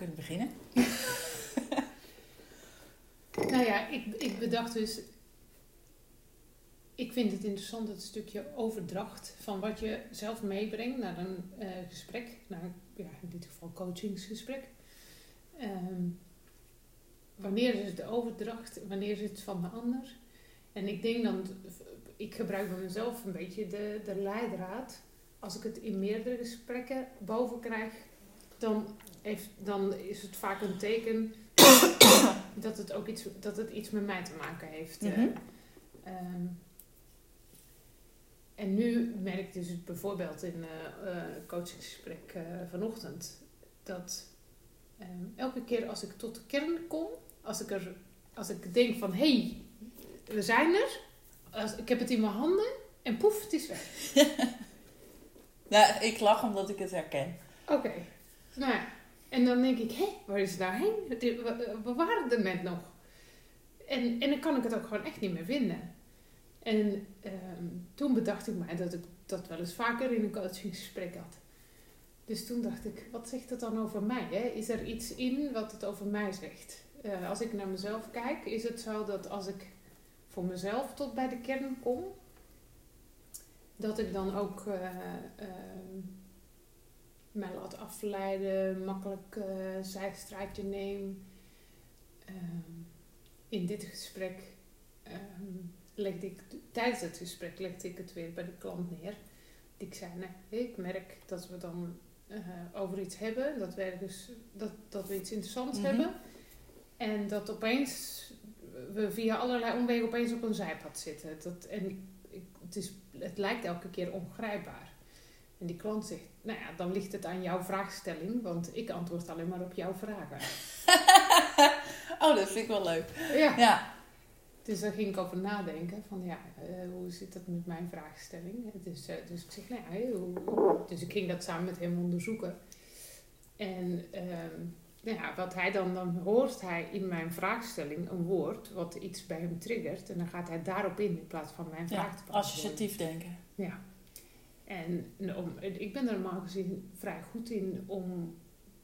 kunnen beginnen. Nou ja, ik, ik bedacht dus. Ik vind het interessant het stukje overdracht van wat je zelf meebrengt naar een eh, gesprek, naar ja, in dit geval coachingsgesprek. Ehm, wanneer is het de overdracht, wanneer is het van de ander? En ik denk dan, ik gebruik bij mezelf een beetje de, de leidraad. Als ik het in meerdere gesprekken boven krijg, dan, heeft, dan is het vaak een teken dat het ook iets, dat het iets met mij te maken heeft. eh. Mhm. Ehm, en nu merk ik dus het bijvoorbeeld in een coachingsgesprek eh, vanochtend dat ehm, elke keer als ik tot de kern kom, als ik, er, als ik denk van hé, hey, we zijn er, als, ik heb het in mijn handen en poef, het is weg. Nou, ik lach omdat ik het herken. Oké, nou ja. En dan denk ik, hé, waar is het nou heen? We, we waren er net nog. En, en dan kan ik het ook gewoon echt niet meer vinden. En ehm, toen bedacht ik mij dat ik dat wel eens vaker in een coachingsgesprek had. Dus toen dacht ik, wat zegt dat dan over mij? Hè? Is er iets in wat het over mij zegt? Eh, als ik naar mezelf kijk, is het zo dat als ik voor mezelf tot bij de kern kom, dat ik dan ook eh, ehm, mij laat afleiden, makkelijk eh zijstraatje neem. Ehm, in dit gesprek ehm, legde ik, tijdens het gesprek legde ik het weer bij de klant neer. Ik zei, nee, ik merk dat we dan eh, over iets hebben, dat we, ergens, dat, dat we iets interessants Mhm. hebben. En dat opeens we via allerlei omwegen opeens op een zijpad zitten. Dat, en ik- het, is, het lijkt elke keer ongrijpbaar. En die klant zegt, nou ja, dan ligt het aan jouw vraagstelling, want ik antwoord alleen maar op jouw vragen. oh, dat vind ik wel leuk. Ja. Ja. Dus daar ging ik over nadenken, van ja, eh, hoe zit dat met mijn vraagstelling? Dus, eh, dus ik zeg, nou ja, hoe- dus ik ging dat samen met hem onderzoeken. En ehm, nou ja, wat hij dan, dan hoort hij in mijn vraagstelling een woord wat iets bij hem triggert. En dan gaat hij daarop in in plaats van mijn vraag ja. te beantwoorden. Associatief denken. Ja. En om, ik ben er normaal gezien vrij goed in om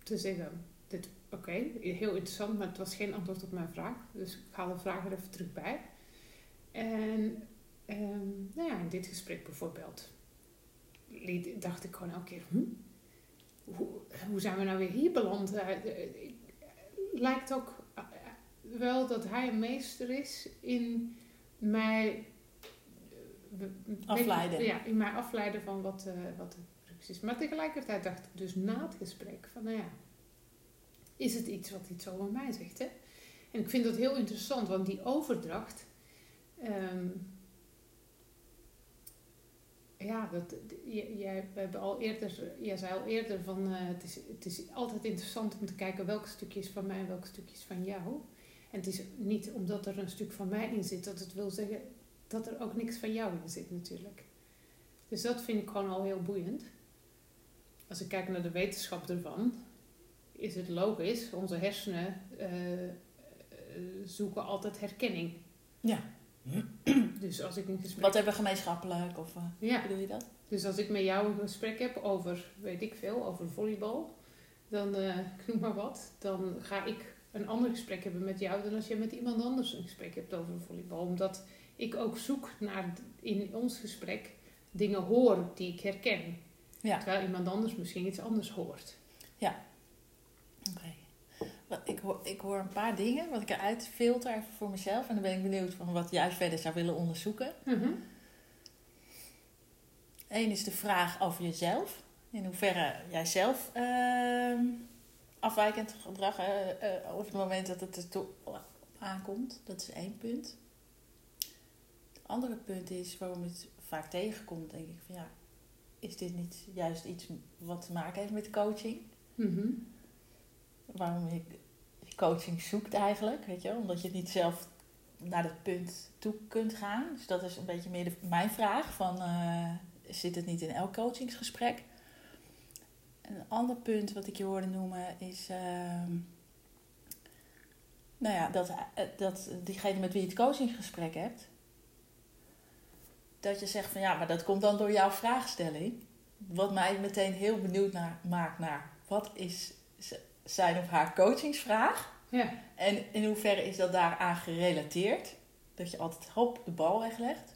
te zeggen, dit, oké, heel interessant, maar het was geen antwoord op mijn vraag. Dus ik haal de vraag er even terug bij. En ehm, nou ja, in dit gesprek bijvoorbeeld, dacht ik gewoon elke keer, hm? hoe, hoe zijn we nou weer hier beland? Eh, eh, ik- lijkt ook eh, wel dat hij een meester is in mij eh, Afleiden. Ja, in mij afleiden van wat, eh, wat de is. Maar tegelijkertijd dacht ik dus na het gesprek van, nou ja, is het iets wat iets over mij zegt, hè? En ik vind dat heel interessant, want die overdracht, ehm, ja, dat, jij, we hebben al eerder, jij zei al eerder van, eh, het, is, het is altijd interessant om te kijken welk stukje is van mij en welk stukje is van jou. En het is niet omdat er een stuk van mij in zit dat het wil zeggen dat er ook niks van jou in zit natuurlijk. Dus dat vind ik gewoon al heel boeiend. Als ik kijk naar de wetenschap ervan, is het logisch. Onze hersenen eh, eh, zoeken altijd herkenning. Ja. Dus als ik een gesprek... Wat hebben we gemeenschappelijk? Of eh, Ja, bedoel je dat? dus als ik met jou een gesprek heb over, weet ik veel, over volleybal, dan, ik noem maar wat, dan ga ik een ander gesprek hebben met jou dan als je met iemand anders een gesprek hebt over volleybal. Omdat ik ook zoek naar in ons gesprek dingen hoor die ik herken. Ja. Terwijl iemand anders misschien iets anders hoort. Oké. Wat- Ik hoor, ik hoor een paar dingen wat ik eruit filter even voor mezelf. En dan ben ik benieuwd van wat jij verder zou willen onderzoeken. Eén is de vraag over jezelf. In hoeverre jij zelf ehm, afwijkend gedrag, eh, eh, op het moment dat het er toe aankomt. Dat is één punt. Het andere punt is waarom het vaak tegenkomt, denk ik van ja, is dit niet juist iets wat te maken heeft met coaching? Mhm. waarom je coaching zoekt eigenlijk, weet je? Omdat je niet zelf naar dat punt toe kunt gaan. Dus dat is een beetje meer de, mijn vraag van, eh, zit het niet in elk coachingsgesprek? Een ander punt wat ik je hoorde noemen is, ehm, nou ja, dat, eh, dat diegene met wie je het coachingsgesprek hebt, dat je zegt van ja, maar dat komt dan door jouw vraagstelling. Wat mij meteen heel benieuwd naar, maakt naar wat is zijn of haar coachingsvraag. Ja. En in hoeverre is dat daaraan gerelateerd? Dat je altijd hop de bal weglegt.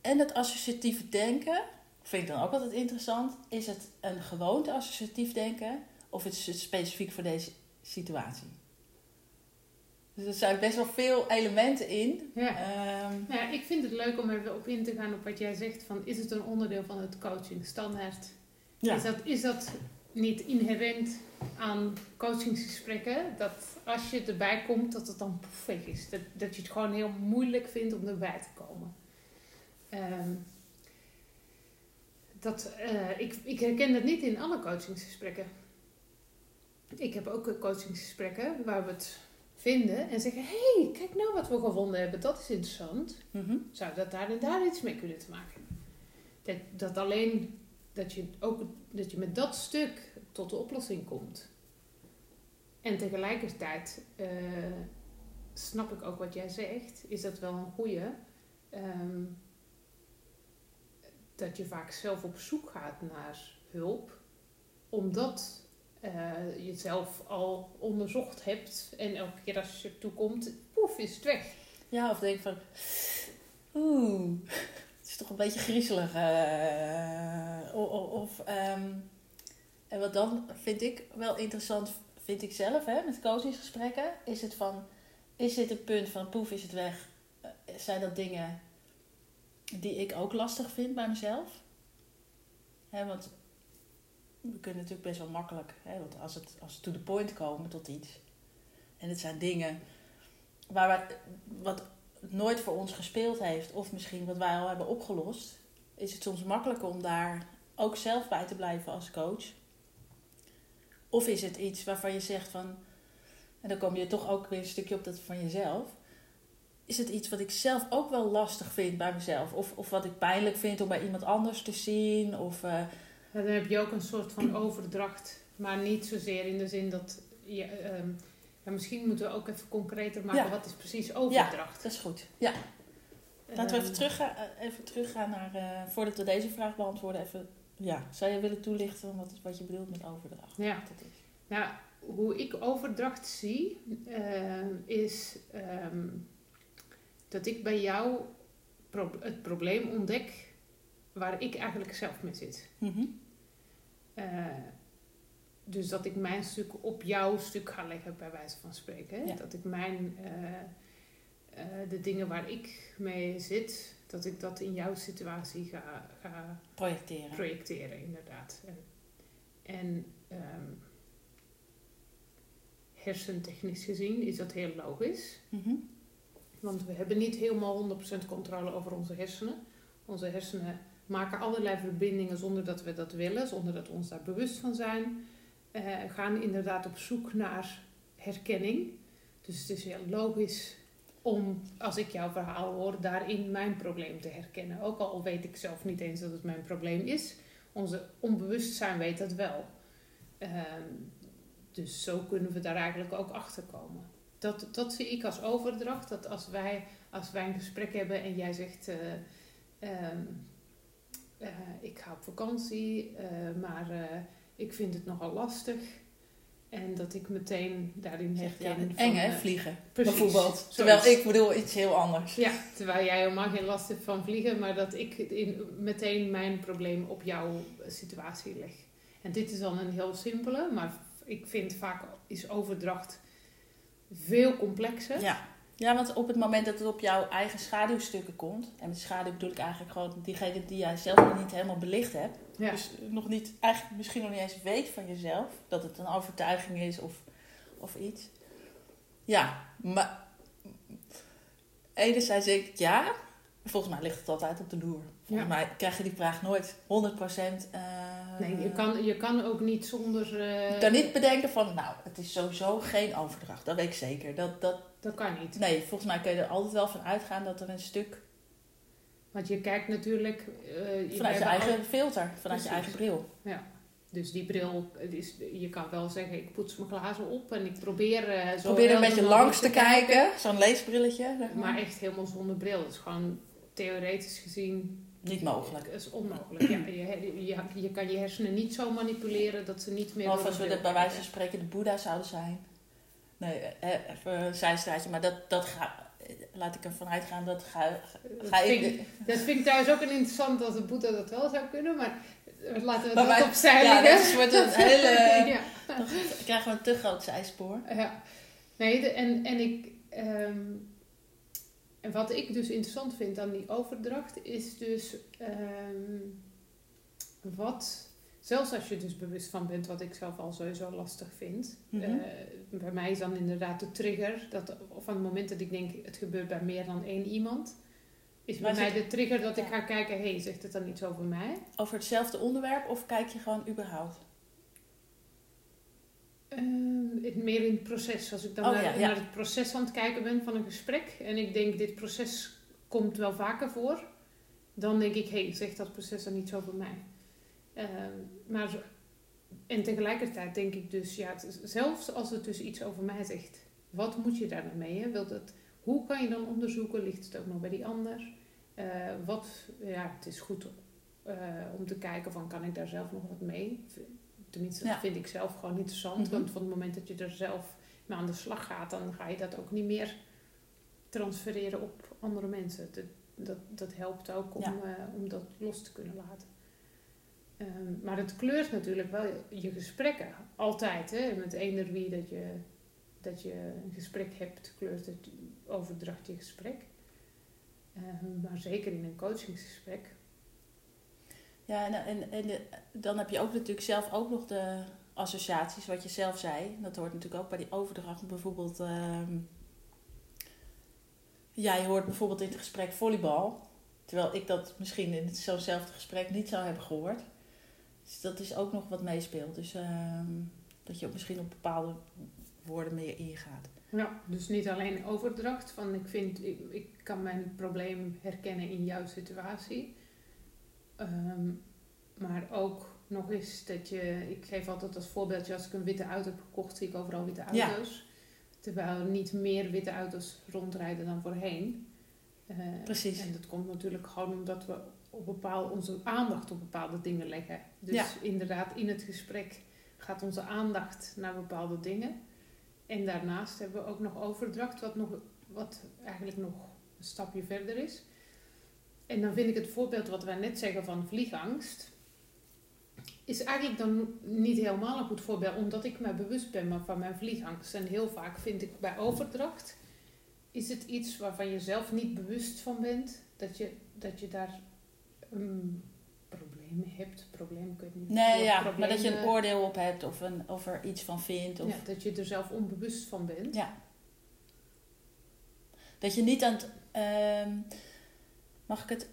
En het associatief denken, vind ik dan ook altijd interessant. Is het een gewoonte associatief denken of is het specifiek voor deze situatie? Dus er zijn best wel veel elementen in. Ja. Ehm, ja, ik vind het leuk om er op in te gaan op wat jij zegt van is het een onderdeel van het coaching standaard? ja. Is, dat, is dat niet inherent aan coachingsgesprekken? Dat als je erbij komt, dat het dan poefig is. Dat, dat je het gewoon heel moeilijk vindt om erbij te komen. Ehm, dat, eh, ik, ik herken dat niet in alle coachingsgesprekken. Ik heb ook coachingsgesprekken waar we het vinden en zeggen: hé, hey, kijk nou wat we gevonden hebben, dat is interessant. Mhm. Zou dat daar en daar iets mee kunnen te maken? Dat, dat alleen dat je ook dat je met dat stuk tot de oplossing komt. En tegelijkertijd eh, snap ik ook wat jij zegt, is dat wel een goeie. ehm, dat je vaak zelf op zoek gaat naar hulp, omdat eh, je zelf al onderzocht hebt en elke keer als je ertoe komt, poef, is het weg. Ja, of denk van, oeh, het is toch een beetje griezelig. eh, o- o- of, ehm, en wat dan vind ik wel interessant, vind ik zelf, hè, met coachingsgesprekken, is het van, is dit een punt van poef, is het weg? Eh, zijn dat dingen die ik ook lastig vind bij mezelf? Hè, want we kunnen natuurlijk best wel makkelijk, hè, want als het, als to the point komen tot iets, en het zijn dingen waar wat nooit voor ons gespeeld heeft, of misschien wat wij al hebben opgelost, is het soms makkelijker om daar ook zelf bij te blijven als coach. Of is het iets waarvan je zegt van, en dan kom je toch ook weer een stukje op dat van jezelf. Is het iets wat ik zelf ook wel lastig vind bij mezelf? Of, of wat ik pijnlijk vind om bij iemand anders te zien? Of, eh, dan heb je ook een soort van overdracht, maar niet zozeer in de zin dat je. ehm, ja, misschien moeten we ook even concreter maken Ja. wat is precies overdracht. dat is goed. Ja, laten we even, Ehm, teruggaan, eh, even teruggaan naar, eh, voordat we deze vraag beantwoorden, even, ja, zou je willen toelichten wat, wat je bedoelt met overdracht? Ja. Wat dat is? Nou, hoe ik overdracht zie, ehm, is dat ik bij jou pro- het probleem ontdek waar ik eigenlijk zelf mee zit. Mhm. Eh, dus dat ik mijn stuk op jouw stuk ga leggen, bij wijze van spreken. Hè? Ja. Dat ik mijn, eh, eh, de dingen waar ik mee zit, dat ik dat in jouw situatie ga, ga Projecteren. projecteren, inderdaad. En, en ehm, hersentechnisch gezien is dat heel logisch. Mhm. Want we hebben niet helemaal 100% controle over onze hersenen. Onze hersenen maken allerlei verbindingen zonder dat we dat willen, zonder dat we ons daar bewust van zijn. Eh, gaan inderdaad op zoek naar herkenning. Dus het is heel logisch om, als ik jouw verhaal hoor, daarin mijn probleem te herkennen. Ook al weet ik zelf niet eens dat het mijn probleem is. Onze onbewustzijn weet dat wel. Ehm, dus zo kunnen we daar eigenlijk ook achter komen. Dat, dat zie ik als overdracht. Dat als wij, als wij een gesprek hebben en jij zegt: eh, ehm, eh, Ik ga op vakantie, eh, maar eh, ik vind het nogal lastig. En dat ik meteen daarin Zegt, ja, herken. eng hè, vliegen. precies, bijvoorbeeld. Terwijl ik bedoel iets heel anders. Ja, terwijl jij helemaal geen last hebt van vliegen, maar dat ik in, meteen mijn probleem op jouw situatie leg. En dit is dan een heel simpele, maar ik vind vaak is overdracht veel complexer. Ja. Ja, want op het moment dat het op jouw eigen schaduwstukken komt, en met schaduw bedoel ik eigenlijk gewoon diegene die jij zelf nog niet helemaal belicht hebt, Ja. dus nog niet, eigenlijk misschien nog niet eens weet van jezelf, dat het een overtuiging is of, of iets. Ja, maar enerzijds denk ik ja, volgens mij ligt het altijd op de loer. Volgens mij krijg je die vraag nooit 100%. eh Nee, je kan, je kan ook niet zonder. eh, Je kan niet bedenken van, nou, het is sowieso geen overdracht. Dat weet ik zeker. Dat, dat, Dat kan niet. nee, volgens mij kun je er altijd wel van uitgaan dat er een stuk Want je kijkt natuurlijk. eh, je vanuit je eigen filter, vanuit je eigen bril. al- dus die bril, is, je kan wel zeggen: ik poets mijn glazen op en ik probeer. eh, zo Probeer er een beetje langs te kijken, zo'n leesbrilletje. zeg maar. Maar echt helemaal zonder bril. Dus gewoon theoretisch gezien Niet mogelijk. Dat is onmogelijk. Ja, je, je, je kan je hersenen niet zo manipuleren dat ze niet meer... Of als we dat bij wijze van spreken de Boeddha zouden zijn. Nee, eh, even een zijstraatje, maar dat, dat ga, laat ik ervan uitgaan dat ga, Dat ga vind, ik... ik, dat vind ik trouwens ook een interessant als de boete dat wel zou kunnen, maar laten we Maar dat wij- opzij ja, dat wordt een hele... ja. Dan krijgen we een te groot zijspoor. Ja. Nee, de- en, en ik... ehm, en wat ik dus interessant vind aan die overdracht is dus ehm, wat, zelfs als je dus bewust van bent, wat ik zelf al sowieso lastig vind. Mhm. eh, bij mij is dan inderdaad de trigger, dat van het moment dat ik denk het gebeurt bij meer dan één iemand, is bij mij de trigger dat ik ga kijken, hé, hey, zegt het dan iets over mij? Over hetzelfde onderwerp of kijk je gewoon überhaupt? Ehm, het meer in het proces. Als ik dan Oh, naar, ja, ja. naar het proces aan het kijken ben van een gesprek en ik denk dit proces komt wel vaker voor, dan denk ik, hé, hey, zegt dat proces dan iets over mij? Ehm, maar, en tegelijkertijd denk ik dus, ja, het zelfs als het dus iets over mij zegt, wat moet je daar dan mee? Hè? Wilt het, hoe kan je dan onderzoeken? Ligt het ook nog bij die ander? Eh, wat, ja, het is goed eh, om te kijken van, kan ik daar zelf nog wat mee? Tenminste, dat Ja. vind ik zelf gewoon interessant. Mhm. Want van het moment dat je er zelf mee aan de slag gaat, dan ga je dat ook niet meer transfereren op andere mensen. Dat, dat, dat helpt ook om, Ja. eh, om dat los te kunnen laten. Ehm, maar het kleurt natuurlijk wel je gesprekken. Altijd, hè. Met eender wie dat je, dat je een gesprek hebt, kleurt het, overdracht je gesprek. Ehm, maar zeker in een coachingsgesprek. Ja, en, en, dan heb je ook natuurlijk zelf ook nog de associaties, wat je zelf zei. Dat hoort natuurlijk ook bij die overdracht. Bijvoorbeeld, ehm, ja, je hoort bijvoorbeeld in het gesprek volleybal. Terwijl ik dat misschien in zo'nzelfde gesprek niet zou hebben gehoord. Dus dat is ook nog wat meespeelt. Dus ehm, dat je ook misschien op bepaalde woorden meer ingaat. Ja, dus niet alleen overdracht van ik vind, ik, ik kan mijn probleem herkennen in jouw situatie. Ehm, maar ook nog eens dat je, ik geef altijd als voorbeeldje, als ik een witte auto heb gekocht, zie ik overal witte Ja. auto's. Terwijl er niet meer witte auto's rondrijden dan voorheen. Eh, Precies. En dat komt natuurlijk gewoon omdat we op bepaal, onze aandacht op bepaalde dingen leggen. Dus Ja. inderdaad, in het gesprek gaat onze aandacht naar bepaalde dingen. En daarnaast hebben we ook nog overdracht, wat, nog, wat eigenlijk nog een stapje verder is. En dan vind ik het voorbeeld wat wij net zeggen van vliegangst, is eigenlijk dan niet helemaal een goed voorbeeld, omdat ik me bewust ben van mijn vliegangst. En heel vaak vind ik bij overdracht, is het iets waarvan je zelf niet bewust van bent, dat je, dat je daar een probleem hebt. Probleem, ik weet niet. Nee, ja, maar dat je een eh, oordeel op hebt of, een, of er iets van vindt. Of, ja, dat je er zelf onbewust van bent. Ja. Dat je niet aan het. ehm, mag ik het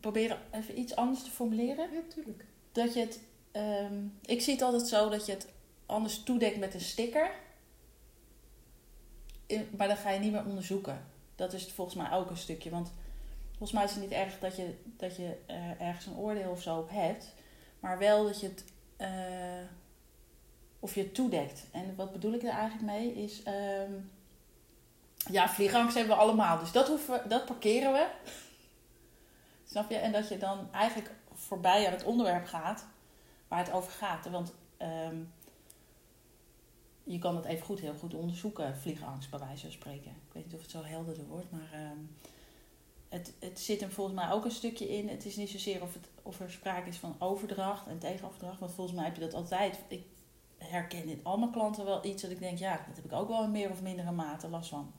proberen even iets anders te formuleren? Ja, tuurlijk. Dat je het. ehm, ik zie het altijd zo dat je het anders toedekt met een sticker. In- maar dan ga je niet meer onderzoeken. Dat is volgens mij ook een stukje. Want volgens mij is het niet erg dat je, dat je eh, ergens een oordeel of zo op hebt. Maar wel dat je het. eh, of je toedekt. En wat bedoel ik daar eigenlijk mee? Is. ehm, ja, vliegangst hebben we allemaal. Dus dat, hoeven, dat parkeren we. Snap je? En dat je dan eigenlijk voorbij aan het onderwerp gaat waar het over gaat. Want ehm, je kan het even goed, heel goed onderzoeken, vliegangst bij wijze van spreken. Ik weet niet of het zo helderder wordt, maar ehm, het, het zit er volgens mij ook een stukje in. Het is niet zozeer of, het, of er sprake is van overdracht en tegenoverdracht, want volgens mij heb je dat altijd. Ik herken in al mijn klanten wel iets dat ik denk, ja, dat heb ik ook wel in meer of mindere mate last van.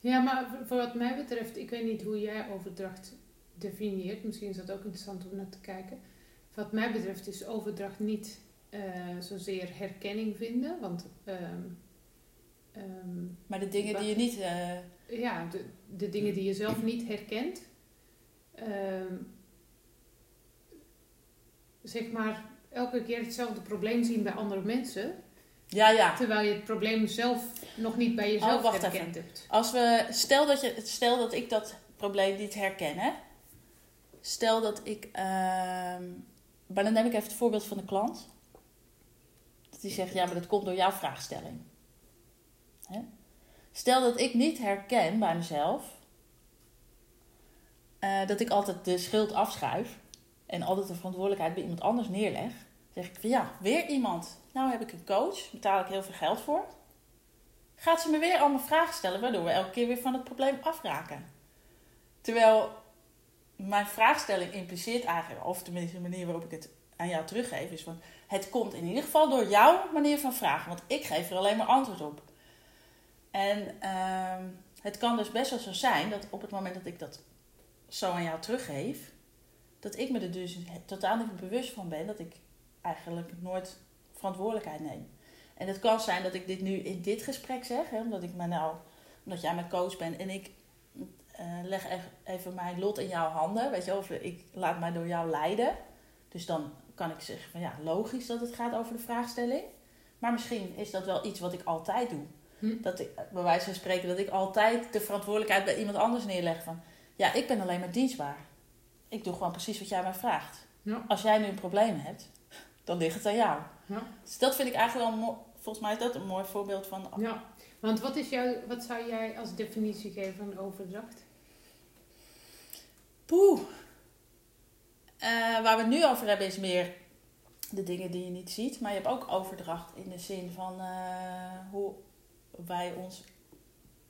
Ja, maar voor- voor wat mij betreft, ik weet niet hoe jij overdracht definieert. Misschien is dat ook interessant om naar te kijken. Wat mij betreft is overdracht niet eh, zozeer herkenning vinden. Want ehm, ehm, Maar de dingen die je niet. eh, ja, de, de dingen die je zelf niet herkent. ehm, zeg maar, elke keer hetzelfde probleem zien bij andere mensen. ja, ja. Terwijl je het probleem zelf nog niet bij jezelf Oh, wacht herkend hebt. Als we, stel, dat je, stel dat ik dat probleem niet herken, hè? Stel dat ik, ehm, maar dan neem ik even het voorbeeld van de klant. Dat die zegt, ja, maar dat komt door jouw vraagstelling. Hè? Stel dat ik niet herken bij mezelf eh, dat ik altijd de schuld afschuif en altijd de verantwoordelijkheid bij iemand anders neerleg. Zeg ik van ja, weer iemand. Nou heb ik een coach, betaal ik heel veel geld voor. Gaat ze me weer allemaal vragen stellen, waardoor we elke keer weer van het probleem afraken. Terwijl mijn vraagstelling impliceert eigenlijk, of tenminste de manier waarop ik het aan jou teruggeef, is van het komt in ieder geval door jouw manier van vragen, want ik geef er alleen maar antwoord op. En ehm, het kan dus best wel zo zijn dat op het moment dat ik dat zo aan jou teruggeef, dat ik me er dus totaal niet bewust van ben dat ik eigenlijk nooit verantwoordelijkheid neem. En het kan zijn dat ik dit nu in dit gesprek zeg, hè, omdat ik me nou, omdat jij mijn coach bent en ik uh, leg even mijn lot in jouw handen, weet je, of ik laat mij door jou leiden. Dus dan kan ik zeggen van ja, logisch dat het gaat over de vraagstelling. Maar misschien is dat wel iets wat ik altijd doe. Hm. Dat ik, bij wijze van spreken, dat ik altijd de verantwoordelijkheid bij iemand anders neerleg van ja, ik ben alleen maar dienstbaar. Ik doe gewoon precies wat jij mij vraagt. Ja. Als jij nu een probleem hebt, dan ligt het aan jou. Ja. Dus dat vind ik eigenlijk wel, volgens mij is dat een mooi voorbeeld van. Ja, want wat, is jouw, wat zou jij als definitie geven van overdracht? Poeh. Uh, waar we het nu over hebben is meer de dingen die je niet ziet. Maar je hebt ook overdracht in de zin van uh, hoe wij ons,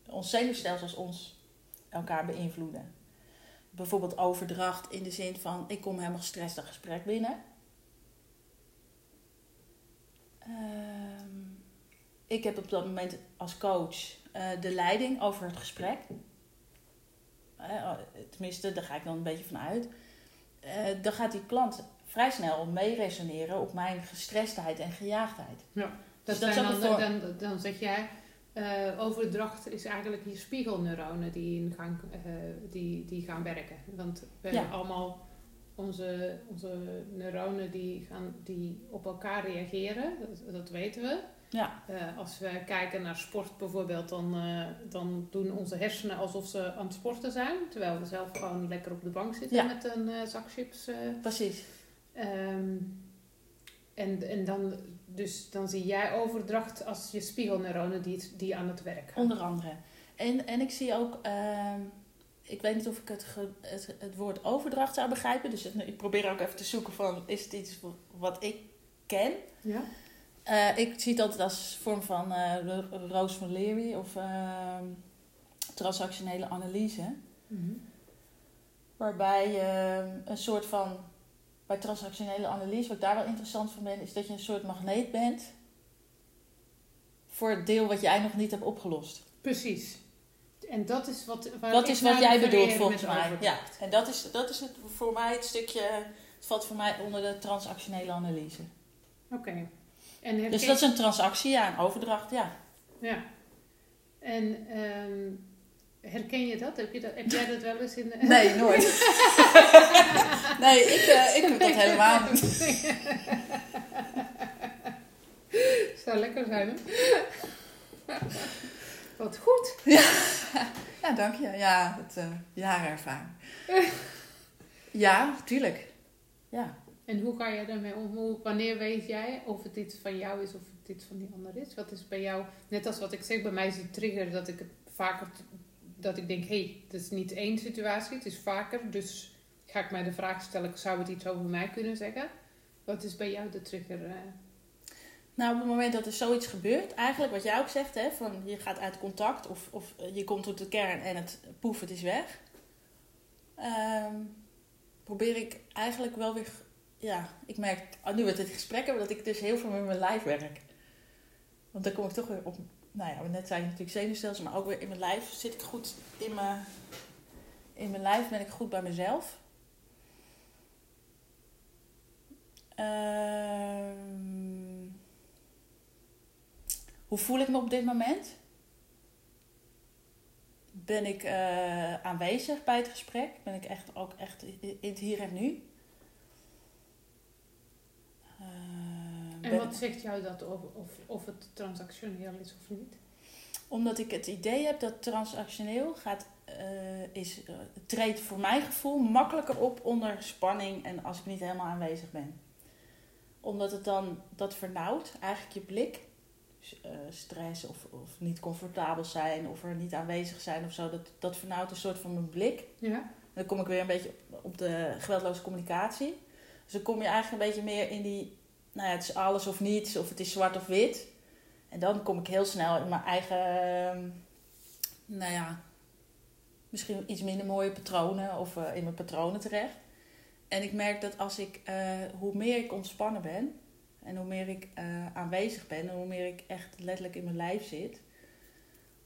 ons zenuwstelsels ons elkaar beïnvloeden. Bijvoorbeeld overdracht in de zin van ik kom helemaal gestrest een gesprek binnen. Ehm, ik heb op dat moment als coach uh, de leiding over het gesprek. Uh, tenminste, daar ga ik dan een beetje van uit. Uh, dan gaat die klant vrij snel mee resoneren op mijn gestrestheid en gejaagdheid. Ja, dus dat, dan, dan, dan zeg jij, uh, overdracht is eigenlijk je spiegelneuronen die, in gang, uh, die, die gaan werken. Want we hebben allemaal onze, onze neuronen die, gaan, die op elkaar reageren, dat, dat weten we. Ja. Uh, als we kijken naar sport bijvoorbeeld, dan, dan doen onze hersenen alsof ze aan het sporten zijn. Terwijl we zelf gewoon lekker op de bank zitten met een zak chips. Precies. Um, en, en dan dus dan zie jij overdracht als je spiegelneuronen die, die aan het werk gaan. Onder andere. En, en ik zie ook, uh, ik weet niet of ik het, het, het, woord overdracht zou begrijpen. Dus ik probeer ook even te zoeken van, is het iets wat ik ken? Ja. Uh, ik zie het altijd als vorm van uh, Roos van Leary of ehm, transactionele analyse. Mm -hmm. Waarbij je een soort van bij transactionele analyse, wat ik daar wel interessant van ben, is dat je een soort magneet bent voor het deel wat jij nog niet hebt opgelost. Precies. En dat is wat, dat is wat jij bedoelt volgens mij. Ja, en dat is, dat is het, voor mij het stukje, het valt voor mij onder de transactionele analyse. Oké. Okay. Dus dat is een transactie, ja, een overdracht, ja. Ja. En um, Herken je dat? Heb, je dat? heb jij dat wel eens in... Nee, nooit. nee, ik, uh, ik heb dat helemaal niet. Zou lekker zijn, hè? Wat goed. Ja, ja dank je. Ja, het uh, jarenervaring. ja, tuurlijk. Ja. En hoe ga je daarmee om? Hoe, wanneer weet jij of het iets van jou is of het iets van die ander is? Wat is bij jou, net als wat ik zeg, bij mij is het trigger dat ik het vaker dat ik denk, hé, hey, het is niet één situatie, het is vaker. Dus ga ik mij de vraag stellen, zou het iets over mij kunnen zeggen? Wat is bij jou de trigger? Uh? Nou, op het moment dat er zoiets gebeurt, eigenlijk wat jij ook zegt, hè, van je gaat uit contact of, of je komt tot de kern en het poef, het is weg. Um, probeer ik eigenlijk wel weer, ja, ik merk nu we dit gesprek hebben, dat ik dus heel veel met mijn lijf werk. Want dan kom ik toch weer op nou ja, net zei je natuurlijk zenuwstelsel, maar ook weer in mijn lijf zit ik goed in mijn, in mijn lijf ben ik goed bij mezelf. Uh, hoe voel ik me op dit moment? Ben ik uh, aanwezig bij het gesprek? Ben ik echt ook echt in het hier en nu? En wat zegt jou dat of, of, of het transactioneel is of niet? Omdat ik het idee heb dat transactioneel gaat, uh, is, uh, treedt voor mijn gevoel makkelijker op onder spanning en als ik niet helemaal aanwezig ben. Omdat het dan, dat vernauwt eigenlijk je blik. Uh, stress of, of niet comfortabel zijn of er niet aanwezig zijn of zo. Dat, dat vernauwt een soort van mijn blik. Ja. Dan kom ik weer een beetje op de geweldloze communicatie. Dus dan kom je eigenlijk een beetje meer in die, nou ja, het is alles of niets, of het is zwart of wit. En dan kom ik heel snel in mijn eigen, ehm, nou ja, misschien iets minder mooie patronen of eh, in mijn patronen terecht. En ik merk dat als ik, eh, hoe meer ik ontspannen ben en hoe meer ik eh, aanwezig ben en hoe meer ik echt letterlijk in mijn lijf zit,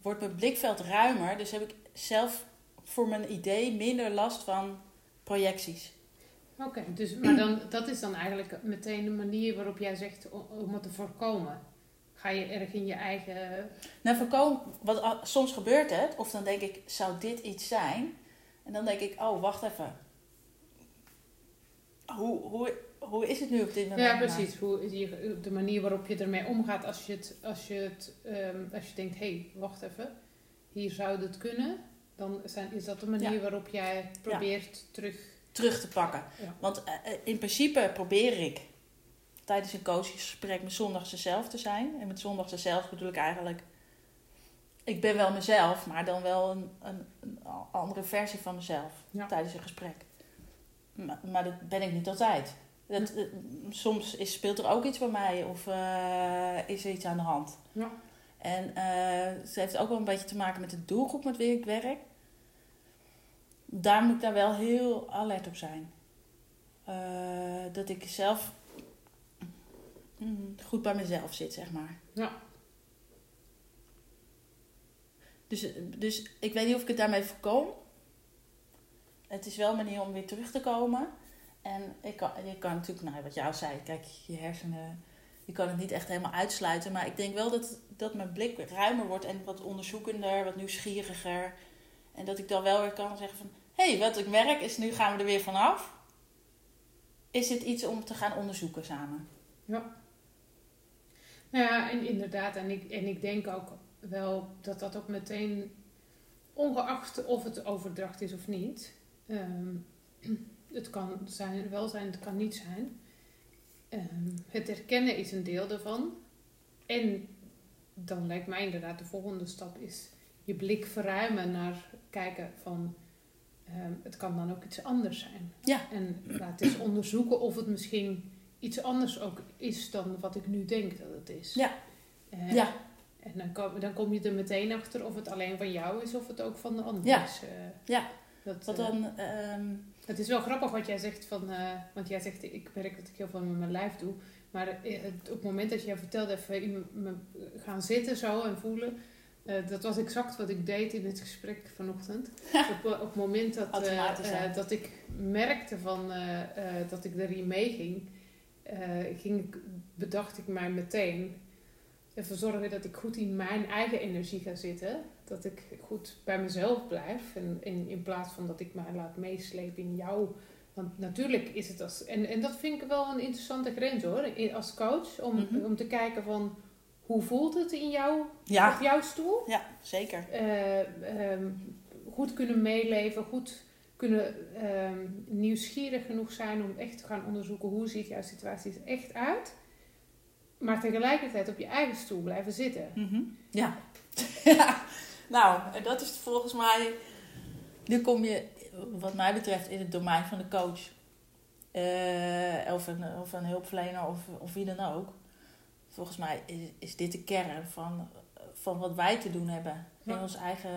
wordt mijn blikveld ruimer. Dus heb ik zelf voor mijn idee minder last van projecties. Oké, dus, maar dan, dat is dan eigenlijk meteen de manier waarop jij zegt om, het te voorkomen. Ga je erg in je eigen. Nou, voorkomen, wat, soms gebeurt het, of dan denk ik, zou dit iets zijn? En dan denk ik, oh, wacht even. Hoe, hoe, hoe is het nu op dit moment? Ja, precies. Hoe, de manier waarop je ermee omgaat als je, het, als je, het, ehm, als je denkt: hé, hey, wacht even, hier zou het kunnen. Dan zijn, is dat de manier Ja. waarop jij probeert terug. Terug te pakken. Ja. Want eh, eh, in principe probeer ik tijdens een coachingsgesprek mijn zondagse zelf te zijn. En met zondagse zelf bedoel ik eigenlijk... Ik ben wel mezelf, maar dan wel een, een, een andere versie van mezelf Ja. tijdens een gesprek. Maar, maar dat ben ik niet altijd. Dat, eh, soms is, speelt er ook iets bij mij of is er iets aan de hand. Ja. En het heeft ook wel een beetje te maken met de doelgroep met wie ik werk. Daar moet ik daar wel heel alert op zijn. Eh, dat ik zelf mm, goed bij mezelf zit, zeg maar. Ja. Dus, dus ik weet niet of ik het daarmee voorkom. Het is wel een manier om weer terug te komen. En ik kan, je kan natuurlijk, nou, wat jou zei, kijk, je hersenen, je kan het niet echt helemaal uitsluiten. Maar ik denk wel dat, dat mijn blik ruimer wordt en wat onderzoekender, wat nieuwsgieriger. En dat ik dan wel weer kan zeggen van, hey, wat ik merk is, nu gaan we er weer vanaf. Is dit iets om te gaan onderzoeken samen? Ja. Nou ja, en inderdaad. En ik, en ik denk ook wel dat dat ook meteen, ongeacht of het overdracht is of niet, ehm, het kan zijn, wel zijn, het kan niet zijn. Ehm, het herkennen is een deel daarvan. En dan lijkt mij inderdaad de volgende stap is je blik verruimen naar kijken van ehm, het kan dan ook iets anders zijn. Ja. En laat eens onderzoeken of het misschien iets anders ook is dan wat ik nu denk dat het is. Ja. Eh, Ja, En dan kom, dan kom je er meteen achter of het alleen van jou is of het ook van de ander Ja. is. eh. Ja. dat, wat eh, dan... ehm, het is wel grappig wat jij zegt van, want jij zegt ik merk dat ik heel veel met mijn lijf doe. Maar het- op het moment dat jij vertelde even in me gaan zitten zo en voelen, eh, dat was exact wat ik deed in het gesprek vanochtend. op, op het moment dat, eh, eh, dat ik merkte van, eh, eh, dat ik erin meeging, eh, ging bedacht ik mij meteen ervoor zorgen dat ik goed in mijn eigen energie ga zitten. Dat ik goed bij mezelf blijf. En, en in plaats van dat ik mij laat meeslepen in jou. Want natuurlijk is het als. En, en dat vind ik wel een interessante grens hoor. in- Als coach. Om, Mhm. om te kijken van hoe voelt het in jou, ja, op jouw stoel. ja, zeker. Eh, ehm, goed kunnen meeleven. Goed kunnen ehm, nieuwsgierig genoeg zijn om echt te gaan onderzoeken hoe ziet jouw situatie er echt uit. Maar tegelijkertijd op je eigen stoel blijven zitten. Mhm. Ja. ja. Nou, dat is volgens mij. Nu kom je, wat mij betreft, in het domein van de coach. Eh, of, een, of een hulpverlener of, of wie dan ook. Volgens mij is, is dit de kern van, van wat wij te doen hebben. In ons eigen.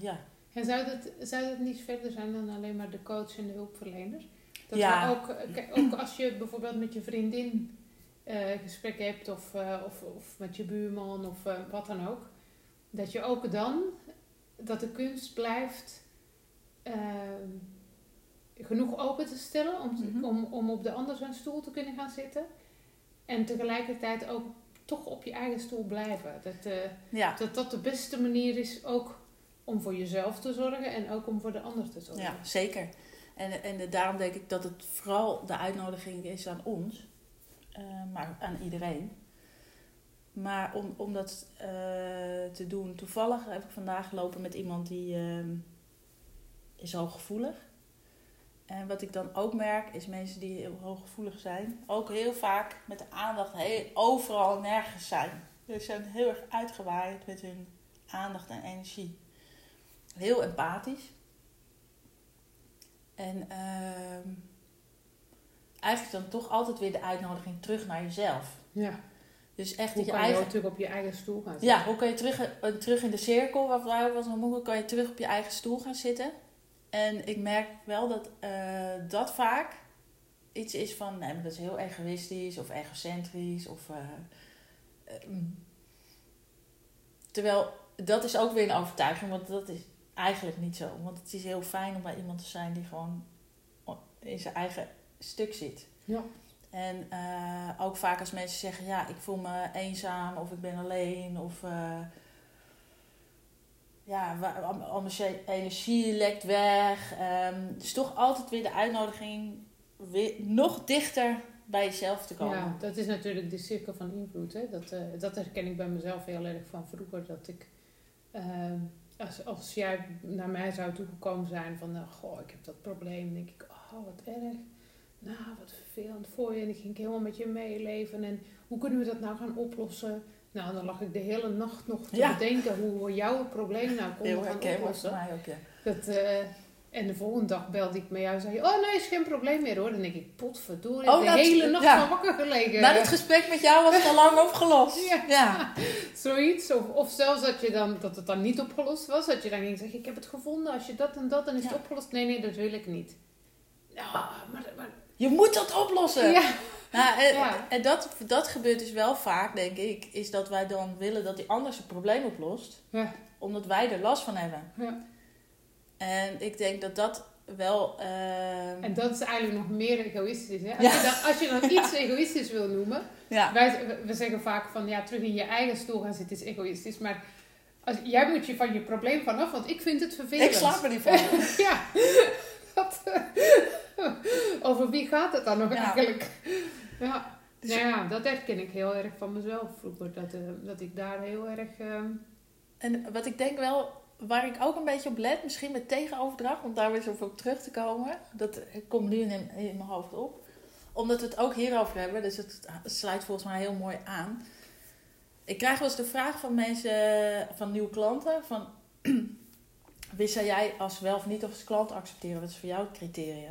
Ja. En zou dat, zou dat niet verder zijn dan alleen maar de coach en de hulpverlener? Dat Ja. we ook, eh, ook als je bijvoorbeeld met je vriendin eh gesprek hebt of, eh, of, of met je buurman of eh, wat dan ook. Dat je ook dan, dat de kunst blijft eh, genoeg open te stellen om, Mhm. om, om op de ander zijn stoel te kunnen gaan zitten. En tegelijkertijd ook toch op je eigen stoel blijven. Dat, Ja. dat dat de beste manier is ook om voor jezelf te zorgen en ook om voor de ander te zorgen. Ja, zeker. En, en daarom denk ik dat het vooral de uitnodiging is aan ons, eh, maar aan iedereen. Maar om, om dat eh, te doen, toevallig heb ik vandaag gelopen met iemand die ehm, is hooggevoelig. En wat ik dan ook merk, is mensen die heel hooggevoelig zijn, ook heel vaak met de aandacht heel, overal en nergens zijn. Ze zijn heel erg uitgewaaid met hun aandacht en energie. Heel empathisch. En ehm, eigenlijk dan toch altijd weer de uitnodiging terug naar jezelf. Ja. Dus echt Hoe dat je kan je eigen... ook terug op je eigen stoel gaan zitten? Ja, hoe kan je terug, eh, terug in de cirkel, waar vrouwen was hoe kan je terug op je eigen stoel gaan zitten? En ik merk wel dat eh, dat vaak iets is van, nee, maar dat is heel egoïstisch of egocentrisch. Of, eh, eh, mm. terwijl dat is ook weer een overtuiging, want dat is eigenlijk niet zo. Want het is heel fijn om bij iemand te zijn die gewoon in zijn eigen stuk zit. Ja. En eh, ook vaak als mensen zeggen, ja, ik voel me eenzaam of ik ben alleen of ja, al, mijn energie lekt weg. Ehm dus toch altijd weer de uitnodiging weer nog dichter bij jezelf te komen. Ja, dat is natuurlijk de cirkel van invloed. Dat, eh, dat herken ik bij mezelf heel erg van vroeger. Dat ik, eh, als, als jij naar mij zou toegekomen zijn van, eh, goh, ik heb dat probleem. Denk ik, oh, wat erg. Nou, wat vervelend voor je. En dan ging ik helemaal met je meeleven. En hoe kunnen we dat nou gaan oplossen? Nou, dan lag ik de hele nacht nog te Ja. bedenken hoe we jouw probleem nou Heel konden gaan oplossen. mij ook, ja. Dat, eh, en de volgende dag belde ik met jou en zei je, oh nee, is geen probleem meer hoor. Dan denk ik, potverdorie, Oh, de hele nacht ja. van wakker gelegen. Na dat gesprek met jou was het al lang opgelost. Ja. ja. Zoiets. Of, of zelfs dat, je dan, dat het dan niet opgelost was. Dat je dan ging zeggen, ik heb het gevonden. Als je dat en dat, dan is Ja. het opgelost. Nee, nee, dat wil ik niet. Nou, maar... maar Je moet dat oplossen. ja. Nou, en, Ja. en dat, dat gebeurt dus wel vaak, denk ik, is dat wij dan willen dat die ander zijn probleem oplost, Ja. omdat wij er last van hebben. ja. En ik denk dat dat wel. ehm, En dat is eigenlijk nog meer egoïstisch. Hè? Als, Ja. je dan, als je dan iets egoïstisch wil noemen. ja. Wij, we zeggen vaak van, ja, terug in je eigen stoel gaan zitten is egoïstisch. Maar als, jij moet je van je probleem vanaf, want ik vind het vervelend. Ik slaap er niet van. Ja. Dat, eh, over wie gaat het dan nog Ja. eigenlijk? Ja. Dus- nou ja, dat herken ik heel erg van mezelf vroeger. Dat, eh, dat ik daar heel erg... eh, En wat ik denk wel, waar ik ook een beetje op let, misschien met tegenoverdracht, om daar weer zo op terug te komen, dat komt nu in, in mijn hoofd op. Omdat we het ook hierover hebben, dus het sluit volgens mij heel mooi aan. Ik krijg wel eens de vraag van mensen, van nieuwe klanten, van wist zou jij als wel of niet als klant accepteren? Wat is voor jou het criteria?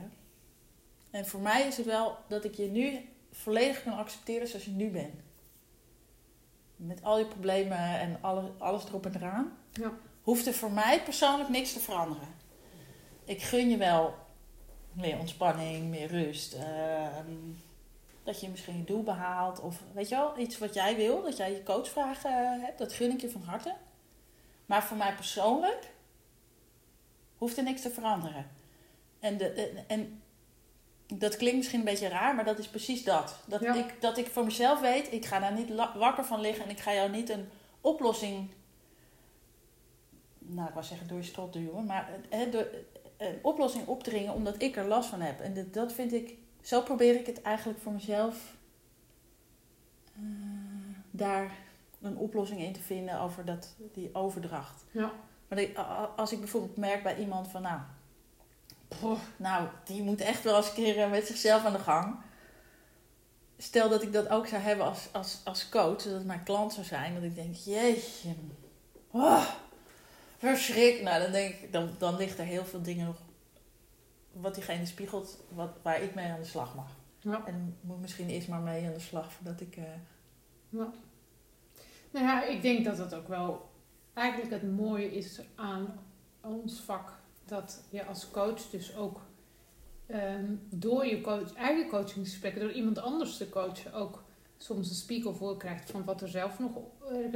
En voor mij is het wel dat ik je nu volledig kan accepteren zoals je nu bent. Met al je problemen en alle, alles erop en eraan. Ja. Hoeft er voor mij persoonlijk niks te veranderen. Ik gun je wel meer ontspanning, meer rust. ehm, dat je misschien je doel behaalt. Of weet je wel, iets wat jij wil. Dat jij je coachvragen hebt. Dat gun ik je van harte. Maar voor mij persoonlijk hoeft er niks te veranderen. En, de, en dat klinkt misschien een beetje raar, maar dat is precies dat. Dat, Ja. ik, dat ik voor mezelf weet, ik ga daar niet wakker van liggen en ik ga jou niet een oplossing. Nou, ik wou zeggen door je strot duwen, maar hè, door, een oplossing opdringen omdat ik er last van heb. En dat, dat vind ik, zo probeer ik het eigenlijk voor mezelf eh, daar een oplossing in te vinden over dat, die overdracht. ja. Maar als ik bijvoorbeeld merk bij iemand van, nou, nou, die moet echt wel eens een keer eh, met zichzelf aan de gang. Stel dat ik dat ook zou hebben als, als, als coach, dat het mijn klant zou zijn, dat ik denk, jeetje, oh, verschrik. Nou, dan denk ik, dan, dan ligt er heel veel dingen nog wat diegene spiegelt, wat, waar ik mee aan de slag mag. Ja. En moet misschien eerst maar mee aan de slag voordat ik. eh, Ja. Nou ja, ik denk dat het ook wel eigenlijk het mooie is aan ons vak. Dat je als coach dus ook ehm, door je coach, eigen coachingsgesprekken, door iemand anders te coachen, ook soms een spiegel voor krijgt van wat er zelf nog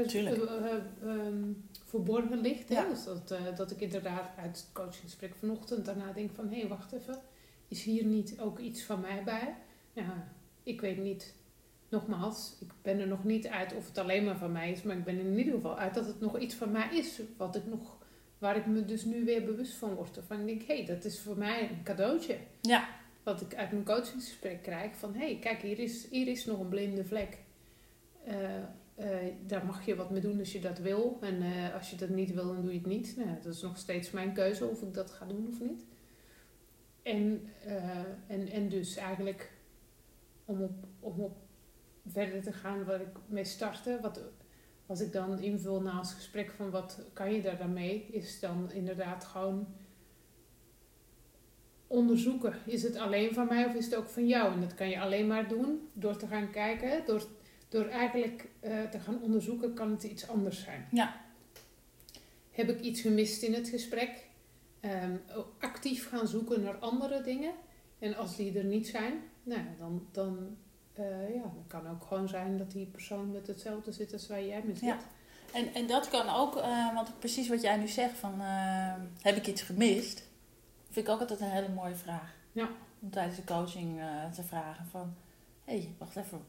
Tuurlijk. eh, eh, ehm, verborgen ligt. Hè? Dus dat, eh, dat ik inderdaad uit het coachingsgesprek vanochtend daarna denk van hé, hey, wacht even, is hier niet ook iets van mij bij? Ja, ik weet niet nogmaals, ik ben er nog niet uit of het alleen maar van mij is, maar ik ben er in ieder geval uit dat het nog iets van mij is, wat ik nog, waar ik me dus nu weer bewust van word. Van ik denk, hé, hey, dat is voor mij een cadeautje. Ja. Wat ik uit mijn coachingsgesprek krijg, van hé, hey, kijk, hier is, hier is nog een blinde vlek. Eh, eh, daar mag je wat mee doen als je dat wil. En eh, als je dat niet wil, dan doe je het niet. Nou, dat is nog steeds mijn keuze of ik dat ga doen of niet. En, en, en dus eigenlijk om op, om op verder te gaan waar ik mee startte. Wat, als ik dan invul na ons gesprek van wat kan je daar dan mee, is dan inderdaad gewoon onderzoeken. Is het alleen van mij of is het ook van jou? En dat kan je alleen maar doen door te gaan kijken. Door, door eigenlijk eh, te gaan onderzoeken, kan het iets anders zijn. Ja. Heb ik iets gemist in het gesprek? Ehm, actief gaan zoeken naar andere dingen. En als die er niet zijn, nou, dan, dan, uh, ja, dan kan ook gewoon zijn dat die persoon met hetzelfde zit als waar jij mee zit. Ja. En, en dat kan ook, uh, want precies wat jij nu zegt, van uh, heb ik iets gemist? Vind ik ook altijd een hele mooie vraag. Ja. Om tijdens de coaching te vragen van, hé, hey, wacht even.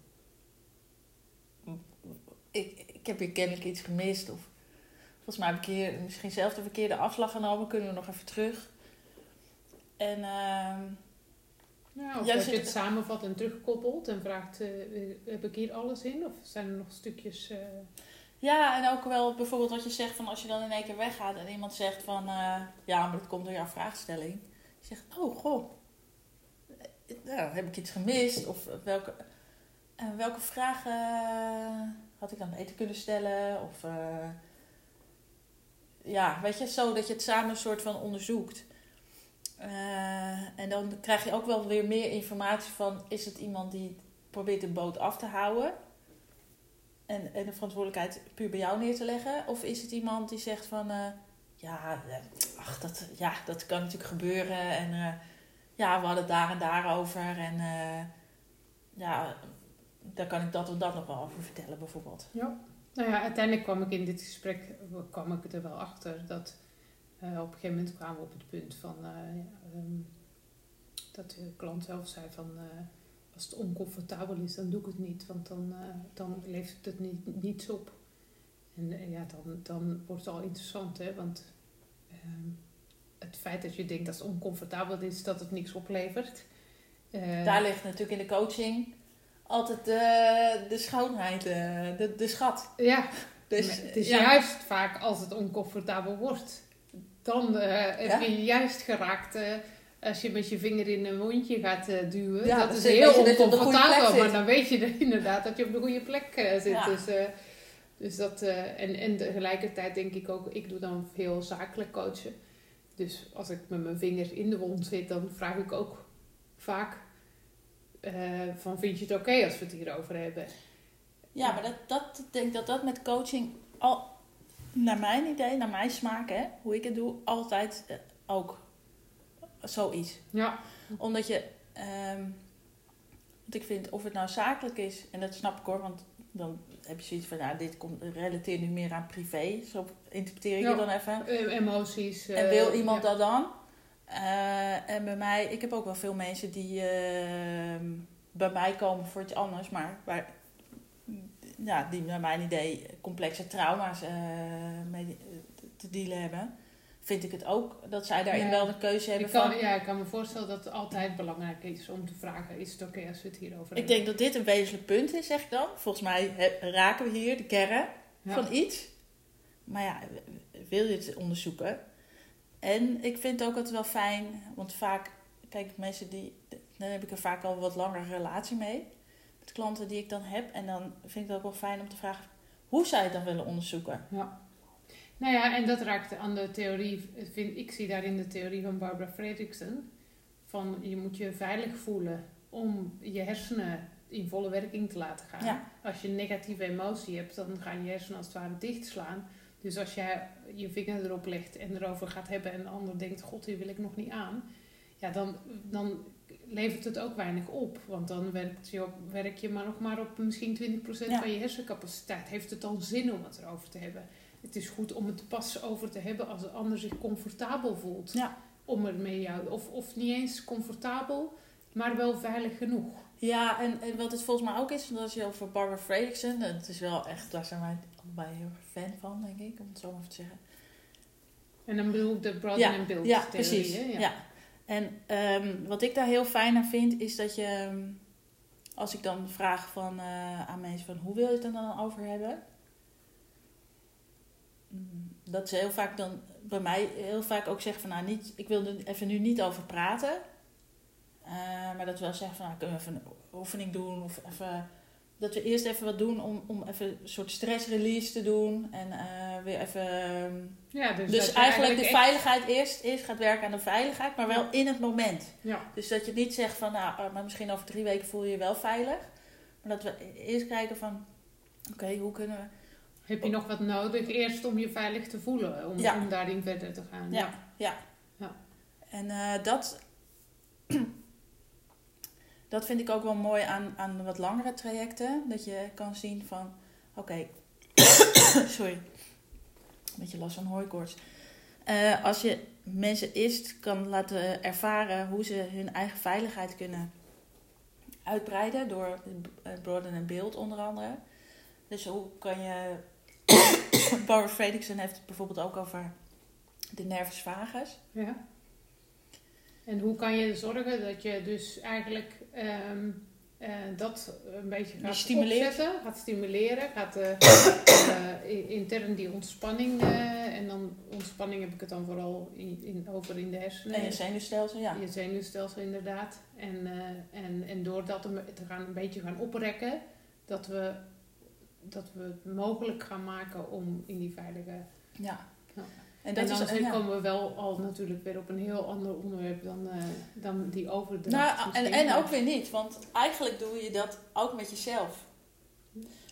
Ik, ik heb hier kennelijk iets gemist. Of volgens mij heb ik hier misschien zelf de verkeerde afslag genomen. Kunnen we nog even terug? En... Ja, of als je het samenvat en terugkoppelt en vraagt, uh, heb ik hier alles in? Of zijn er nog stukjes... Uh... Ja, en ook wel bijvoorbeeld wat je zegt van als je dan in één keer weggaat en iemand zegt van... Uh, ja, maar dat komt door jouw vraagstelling. Je zegt, oh goh, nou, heb ik iets gemist? Of welke, welke vragen had ik dan beter kunnen stellen? Of ja, weet je, zo dat je het samen een soort van onderzoekt. Uh, en dan krijg je ook wel weer meer informatie van: is het iemand die probeert de boot af te houden en, de verantwoordelijkheid puur bij jou neer te leggen? Of is het iemand die zegt van: uh, ja, ach, dat, ja, dat kan natuurlijk gebeuren en ja, we hadden het daar en daar over en ja, daar kan ik dat of dat nog wel over vertellen, bijvoorbeeld. Ja, nou ja, uiteindelijk kwam ik in dit gesprek kwam ik er wel achter dat op een gegeven moment kwamen we op het punt van uh, um, dat de klant zelf zei van uh, als het oncomfortabel is, dan doe ik het niet, want dan, dan levert het niet, niets op. En ja, dan, dan wordt het al interessant, hè, want ehm, het feit dat je denkt dat het oncomfortabel is, dat het niks oplevert. Daar ligt natuurlijk in de coaching altijd de, de schoonheid, de, de schat. Ja, dus, het is juist vaak als het oncomfortabel wordt dan heb je juist geraakt uh, als je met je vinger in een mondje gaat uh, duwen. Ja, dat is heel oncomfortabel, maar dan weet je inderdaad dat je op de goede plek zit. Ja. Dus, dus dat, en, en tegelijkertijd denk ik ook, ik doe dan veel zakelijk coachen. Dus als ik met mijn vinger in de wond zit, dan vraag ik ook vaak van vind je het oké okay als we het hierover hebben? Ja, maar dat, dat, ik denk dat dat met coaching al naar mijn idee, naar mijn smaak, hè, hoe ik het doe, altijd uh, ook zoiets. Ja. Omdat je, um, want ik vind of het nou zakelijk is, en dat snap ik hoor, want dan heb je zoiets van, nou, dit komt, relateert nu meer aan privé, zo interpreteer ik ja. dan even. Uh, emoties. En wil iemand ja. dat dan? en bij mij, ik heb ook wel veel mensen die ehm, bij mij komen voor iets anders, maar waar, ja, die naar mijn idee complexe trauma's uh, mee te dealen hebben, vind ik het ook dat zij daarin wel de keuze hebben ik kan, van... Ja, ik kan me voorstellen dat het altijd belangrijk is om te vragen, is het oké als we het hierover hebben? Ik denk dat dit een wezenlijk punt is, zeg ik dan. Volgens mij raken we hier de kern van iets. Maar ja, wil je het onderzoeken? En ik vind het ook altijd wel fijn, want vaak, kijk, mensen die, dan heb ik er vaak al wat langere relatie mee klanten die ik dan heb. En dan vind ik het ook wel fijn om te vragen hoe zij het dan willen onderzoeken. Ja. Nou ja, en dat raakt aan de theorie, vind, ik zie daarin de theorie van Barbara Fredrickson. Van je moet je veilig voelen om je hersenen in volle werking te laten gaan. Ja. Als je een negatieve emotie hebt, dan gaan je hersenen als het ware dichtslaan. Dus als jij je vinger erop legt en erover gaat hebben en de ander denkt, god, hier wil ik nog niet aan. Ja, dan, dan levert het ook weinig op. Want dan werkt je op, werk je maar nog maar op misschien 20% van je hersencapaciteit. Heeft het dan zin om het erover te hebben? Het is goed om het pas over te hebben als de ander zich comfortabel voelt. Ja. Om er mee jou, of, of niet eens comfortabel, maar wel veilig genoeg. Ja, en, en wat het volgens mij ook is, want als je over Barbara Fredrickson, het is wel echt, daar zijn wij allebei heel erg fan van, denk ik, om het zo maar te zeggen. En dan bedoel ik de Broaden ja, and Build ja, precies. Ja. ja. En um, wat ik daar heel fijn aan vind, is dat je, ehm, als ik dan vraag van, uh, aan mensen van hoe wil je het er dan over hebben? Mm, dat ze heel vaak dan bij mij heel vaak ook zeggen van nou niet, ik wil er even nu niet over praten. Uh, maar dat we wel zeggen van nou kunnen we even een oefening doen of even dat we eerst even wat doen om, om even een soort stress release te doen. En uh, weer even... ehm, Ja, dus, dus eigenlijk de echt- veiligheid eerst, eerst gaat werken aan de veiligheid, maar wel Ja. in het moment. Ja, Dus dat je niet zegt van, nou, eh, maar misschien over drie weken voel je je wel veilig. Maar dat we eerst kijken van, oké, hoe kunnen we... heb je nog wat nodig eerst om je veilig te voelen, om, Ja. om daarin verder te gaan. Ja, ja. Ja. En eh, dat, dat vind ik ook wel mooi aan, aan wat langere trajecten. Dat je kan zien van, oké, sorry, een beetje last van hooikoorts. Eh, als je mensen eerst kan laten ervaren hoe ze hun eigen veiligheid kunnen uitbreiden door het broaden en beeld onder andere. Dus hoe kan je... Barbara Fredrickson heeft het bijvoorbeeld ook over de nervus vagus. Ja. En hoe kan je zorgen dat je dus eigenlijk ehm, eh, dat een beetje gaat stimuleert. opzetten, gaat stimuleren, gaat eh, i- intern die ontspanning, en dan ontspanning heb ik het dan vooral in, in, over in de hersenen. En je zenuwstelsel, ja. Je zenuwstelsel inderdaad. En, en, en door dat te gaan, een beetje gaan oprekken, dat we, dat we het mogelijk gaan maken om in die veilige ja. Ja. En en dat dan is, ja. komen we wel al natuurlijk weer op een heel ander onderwerp dan, eh, dan die overdracht. Nou, en, en ook weer niet, want eigenlijk doe je dat ook met jezelf.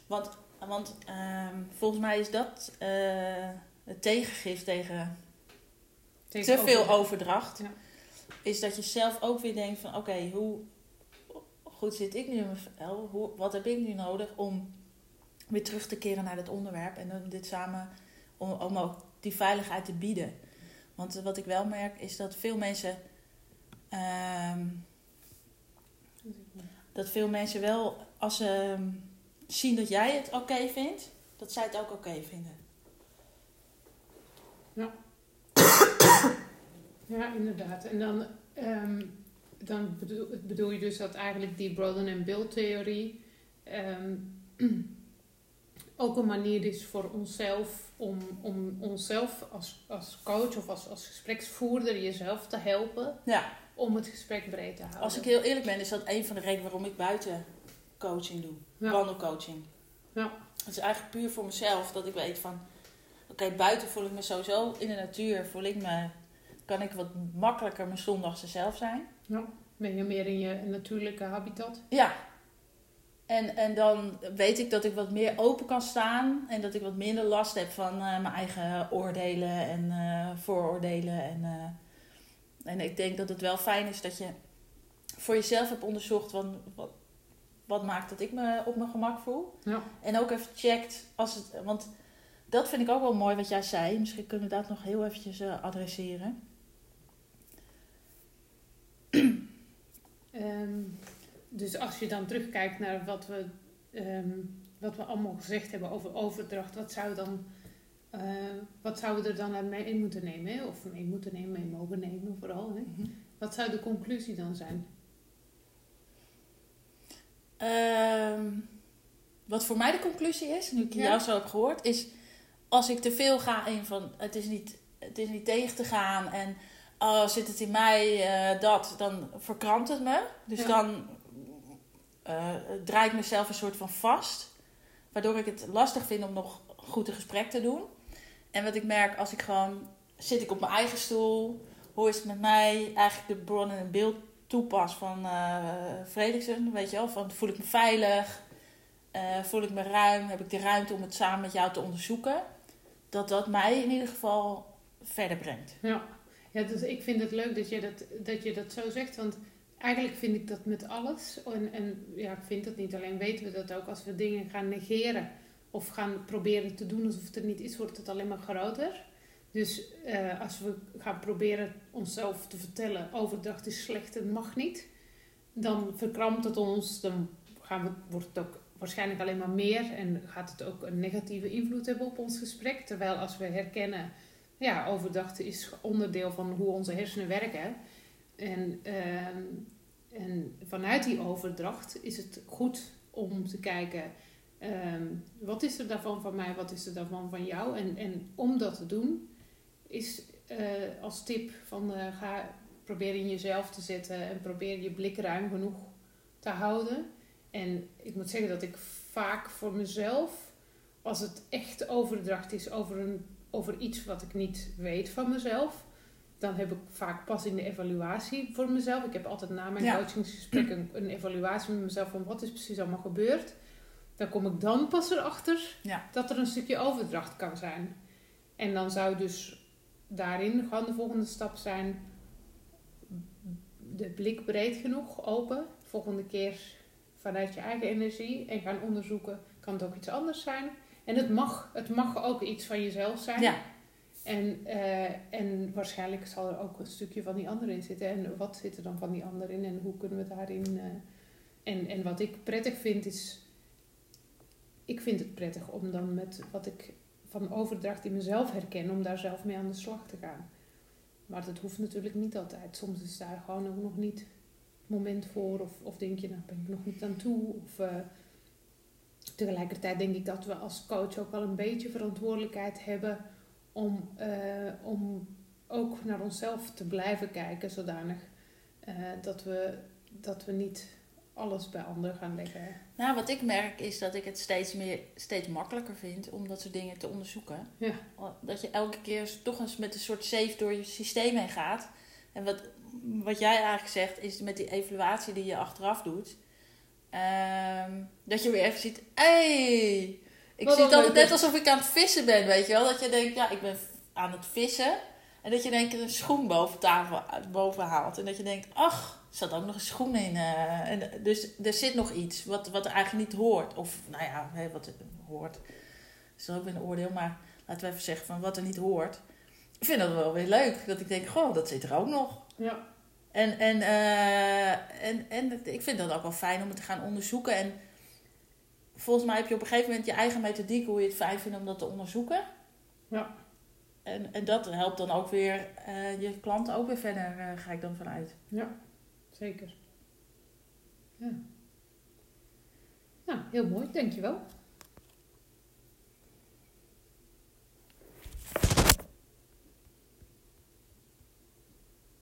Want, want ehm, volgens mij is dat eh, het tegengif tegen Tegen te veel overdracht. Ja. Is dat je zelf ook weer denkt van oké, hoe goed zit ik nu in mijn vel? Hoe, wat heb ik nu nodig om weer terug te keren naar dit onderwerp en dan dit samen om, om ook die veiligheid te bieden. Want wat ik wel merk is dat veel mensen ehm, dat veel mensen wel als ze ehm, zien dat jij het oké vindt, dat zij het ook oké vinden. Ja, inderdaad. En dan, ehm, dan bedoel, bedoel je dus dat eigenlijk die Broaden en Build theorie ook een manier is voor onszelf om, om onszelf als, als coach of als, als gespreksvoerder jezelf te helpen Ja, om het gesprek breed te houden. als ik heel eerlijk ben, is dat een van de redenen waarom ik buiten coaching doe. Ja. Wandelcoaching. Ja. Het is eigenlijk puur voor mezelf dat ik weet van, oké, buiten voel ik me sowieso, in de natuur voel ik me, kan ik wat makkelijker mijn zondagse zelf zijn. Ben je meer in je natuurlijke habitat? Ja. En, en dan weet ik dat ik wat meer open kan staan. En dat ik wat minder last heb van eh, mijn eigen oordelen en eh, vooroordelen. En, eh, en ik denk dat het wel fijn is dat je voor jezelf hebt onderzocht wat, wat, wat maakt dat ik me op mijn gemak voel. Ja. En ook even checkt als het. Want dat vind ik ook wel mooi wat jij zei. Misschien kunnen we dat nog heel eventjes adresseren. Ehm, dus als je dan terugkijkt naar wat we, ehm, wat we allemaal gezegd hebben over overdracht, wat zou, dan, eh, wat zouden we er dan mee moeten nemen? Hè? Of mee moeten nemen, mee mogen nemen vooral. Hè? Wat zou de conclusie dan zijn? Ehm, wat voor mij de conclusie is, nu ik Ja. jou zo heb gehoord, is als ik te veel ga in van het is niet, het is niet tegen te gaan en oh, zit het in mij eh, dat, dan verkrampt het me. Dus Ja. dan eh, draai ik mezelf een soort van vast, waardoor ik het lastig vind om nog goed een gesprek te doen. En wat ik merk als ik gewoon zit ik op mijn eigen stoel, hoe is het met mij, eigenlijk de bron en beeld toepas van eh Fredriksen, weet je wel, van voel ik me veilig, eh, voel ik me ruim, heb ik de ruimte om het samen met jou te onderzoeken, dat dat mij in ieder geval verder brengt. Ja, ja dus ik vind het leuk dat je dat, dat je dat zo zegt, want eigenlijk vind ik dat met alles. En, en ja, ik vind dat niet alleen, weten we dat ook. Als we dingen gaan negeren of gaan proberen te doen alsof het er niet is, wordt het alleen maar groter. Dus eh, als we gaan proberen onszelf te vertellen, overdracht is slecht, het mag niet. Dan verkrampt het ons, dan gaan we, wordt het ook waarschijnlijk alleen maar meer. En gaat het ook een negatieve invloed hebben op ons gesprek. Terwijl als we herkennen ja, overdracht is onderdeel van hoe onze hersenen werken. En, ehm, en vanuit die overdracht is het goed om te kijken, ehm, wat is er daarvan van mij, wat is er daarvan van jou? En, en om dat te doen, is eh, als tip van eh, ga probeer in jezelf te zetten en probeer je blik ruim genoeg te houden. En ik moet zeggen dat ik vaak voor mezelf als het echt overdracht is over, een, over iets wat ik niet weet van mezelf, dan heb ik vaak pas in de evaluatie voor mezelf. Ik heb altijd na mijn Ja. coachingsgesprek een, een evaluatie met mezelf van wat is precies allemaal gebeurd. Dan kom ik dan pas erachter Ja. dat er een stukje overdracht kan zijn. En dan zou dus daarin gewoon de volgende stap zijn: de blik breed genoeg open. Volgende keer vanuit je eigen energie en gaan onderzoeken: kan het ook iets anders zijn? En het mag, het mag ook iets van jezelf zijn. Ja, En, eh, en waarschijnlijk zal er ook een stukje van die ander in zitten. En wat zit er dan van die ander in en hoe kunnen we daarin. eh, en, en wat ik prettig vind is. Ik vind het prettig om dan met wat ik van overdracht in mezelf herken, om daar zelf mee aan de slag te gaan. Maar dat hoeft natuurlijk niet altijd. Soms is daar gewoon ook nog niet het moment voor. Of, of denk je, nou ben ik nog niet aan toe. Of, eh, tegelijkertijd denk ik dat we als coach ook wel een beetje verantwoordelijkheid hebben om, eh, om ook naar onszelf te blijven kijken, zodanig eh, dat, we, dat we niet alles bij anderen gaan leggen. nou wat ik merk is dat ik het steeds, meer, steeds makkelijker vind om dat soort dingen te onderzoeken. Ja. Dat je elke keer toch eens met een soort safe door je systeem heen gaat. En wat, wat jij eigenlijk zegt is met die evaluatie die je achteraf doet. ehm, dat je weer even ziet, hey, ik zie het altijd net alsof ik aan het vissen ben, weet je wel. Dat je denkt, ja, ik ben aan het vissen. En dat je keer een schoen boven tafel boven haalt. En dat je denkt, ach, er zat ook nog een schoen in. eh, en dus er zit nog iets wat, wat er eigenlijk niet hoort. Of, nou ja, hè, wat er hoort. is er ook weer een oordeel. Maar laten we even zeggen van wat er niet hoort. Ik vind dat wel weer leuk. Dat ik denk, goh, dat zit er ook nog. Ja. En, en, eh, en, en ik vind dat ook wel fijn om het te gaan onderzoeken. En volgens mij heb je op een gegeven moment je eigen methodiek hoe je het fijn vindt om dat te onderzoeken. Ja. En, en dat helpt dan ook weer eh, je klanten ook weer verder, eh, ga ik dan vanuit. Ja, zeker. Ja. Nou, heel mooi, dankjewel.